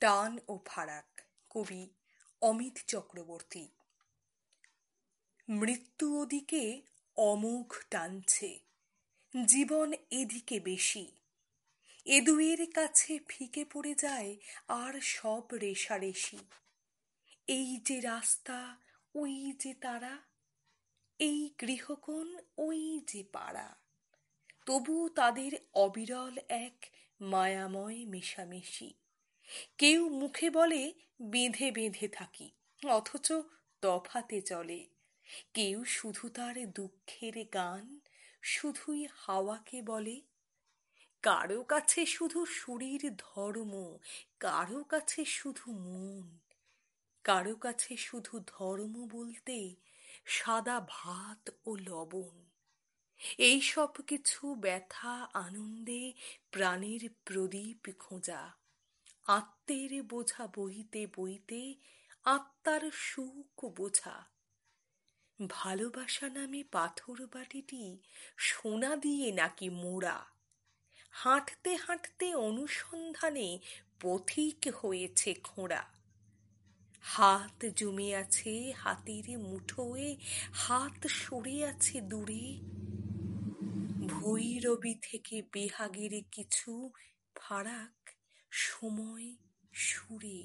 টান ও ফারাক, কবি অমিত চক্রবর্তী। মৃত্যু ওদিকে অমোঘ টানছে, জীবন এদিকে বেশি। এ দুয়ের কাছে ফিকে পড়ে যায় আর সব রেশারেশি। এই যে রাস্তা, ওই যে তারা, এই গৃহকোণ, ওই যে পাড়া, তবু তাদের অবিরল এক মায়াময় মেশামেশি। কেউ মুখে বলে, বেঁধে বেঁধে থাকি। অথচ তফাতে চলে। কেউ শুধু তার দুঃখের গান, শুধুই হাওয়াকে বলে। কারও কাছে শুধু শরীর ধর্ম, কারও কাছে শুধু মন, কারও কাছে শুধু ধর্ম বলতে সাদা ভাত ও লবণ। এই সব কিছু ব্যথা, আনন্দে প্রাণের প্রদীপ খোঁজা। আত্মের বোঝা বইতে বইতে আত্মার সুখ বোঝা। ভালোবাসা নামে পাথর বাটিটি সোনা দিয়ে নাকি মোড়া। হাঁটতে হাঁটতে অনুসন্ধানে পথিক হয়েছে খোঁড়া। হাত জমে আছে হাতের মুঠোয়, হাত সরে আছে দূরে। ভৈরবী থেকে বেহাগের কিছু ফারাক সময় সুরে